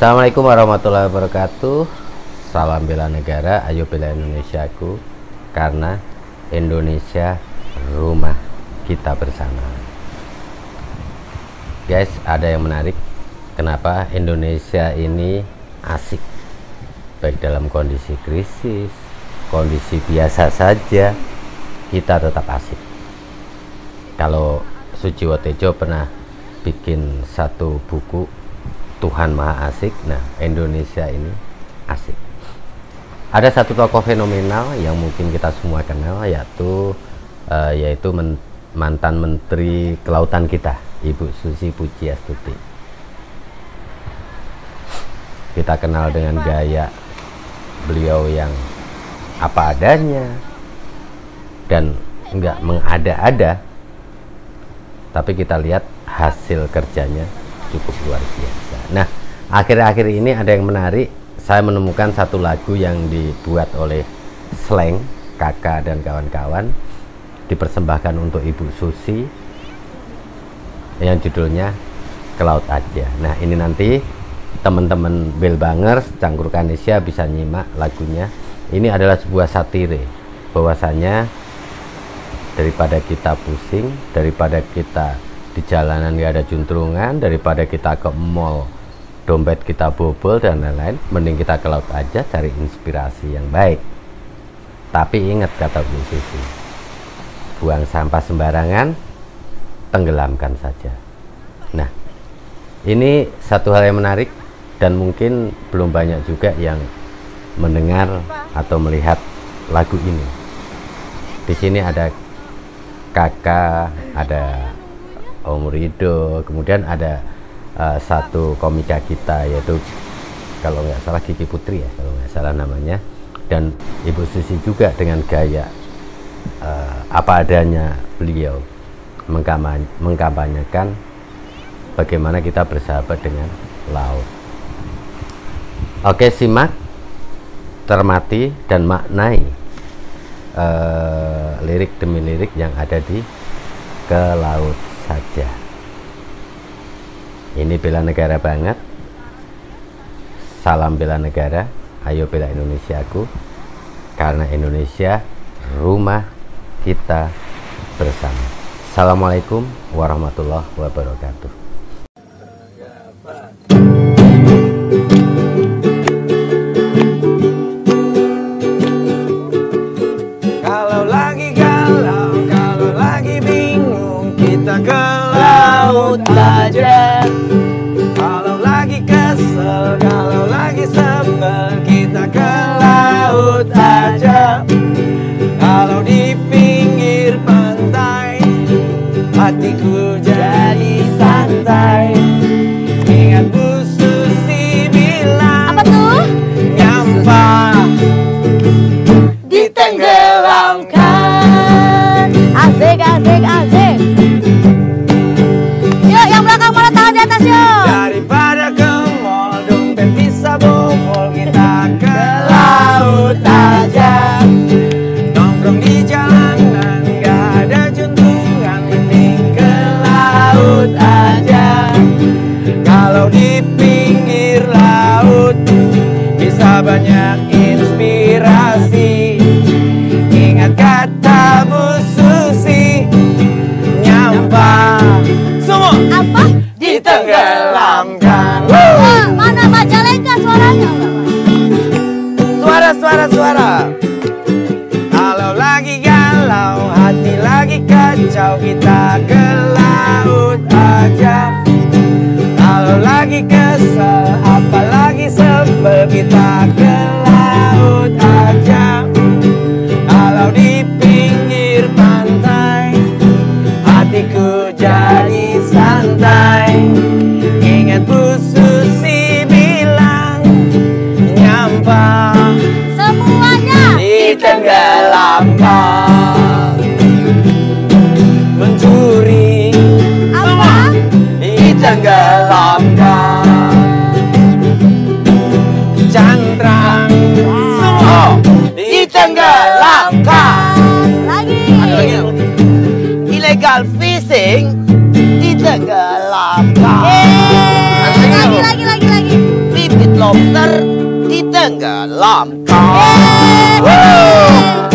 Assalamualaikum warahmatullahi wabarakatuh. Salam bela negara, ayo bela Indonesiaku Karena Indonesia rumah kita bersama. Guys, ada yang menarik? Kenapa Indonesia ini asik? Baik dalam kondisi krisis Kondisi biasa saja Kita tetap asik. Kalau Sujiwo Tejo pernah bikin satu buku Tuhan Maha Asik. Nah Indonesia ini asik. Ada satu tokoh fenomenal yang mungkin kita semua kenal yaitu uh, yaitu men mantan menteri kelautan kita Ibu Susi Pujiastuti. Kita kenal dengan gaya beliau yang apa adanya dan enggak mengada-ada. Tapi kita lihat hasil kerjanya cukup luar biasa nah akhir-akhir ini ada yang menarik saya menemukan satu lagu yang dibuat oleh Slang, kakak dan kawan-kawan dipersembahkan untuk Ibu Susi yang judulnya Ke Laut Aja. Nah ini nanti teman-teman Bell Bangers, Cangkur Kanesia bisa nyimak lagunya. Ini adalah sebuah satire bahwasanya daripada kita pusing, daripada kita di jalanan gak ada juntrungan, daripada kita ke mall dompet kita bobol dan lain-lain mending kita ke laut aja cari inspirasi yang baik. Tapi ingat kata Bu Susi buang sampah sembarangan tenggelamkan saja. Nah ini satu hal yang menarik dan mungkin belum banyak juga yang mendengar atau melihat lagu ini. Di sini ada kakak ada Om Rido kemudian ada uh, satu komika kita yaitu kalau nggak salah Kiki Putri ya kalau nggak salah namanya. Dan Ibu Susi juga dengan gaya uh, apa adanya beliau mengkampany mengkampanyekan bagaimana kita bersahabat dengan laut. Oke simak, termati dan maknai uh, lirik demi lirik yang ada di ke laut saja. Ini bela negara banget. Salam bela negara. Ayo bela Indonesiaku. Karena Indonesia rumah kita bersama. Assalamualaikum warahmatullahi wabarakatuh kita ke laut aja. Kalau lagi kesel, kalau lagi sebel, kita ke laut aja. Kalau di pinggir pantai, hatiku jadi santai. Ingat Bu Susi bilang, Apa tuh? nyampah ditenggelamkan. Asik, asik, asik. Di pinggir laut bisa banyak inspirasi Ingat kata Bu Susi Nyampah Semua Apa? ditenggelamkan. Wah, mana Majalengka suaranya? Suara, suara, suara. Kalau lagi galau, hati lagi kacau, kita ke langkah. Lagi. Illegal fishing ditenggelamkan. Yeay. Lagi, lagi, lagi, lagi. Bibit lobster ditenggelamkan. Yeay.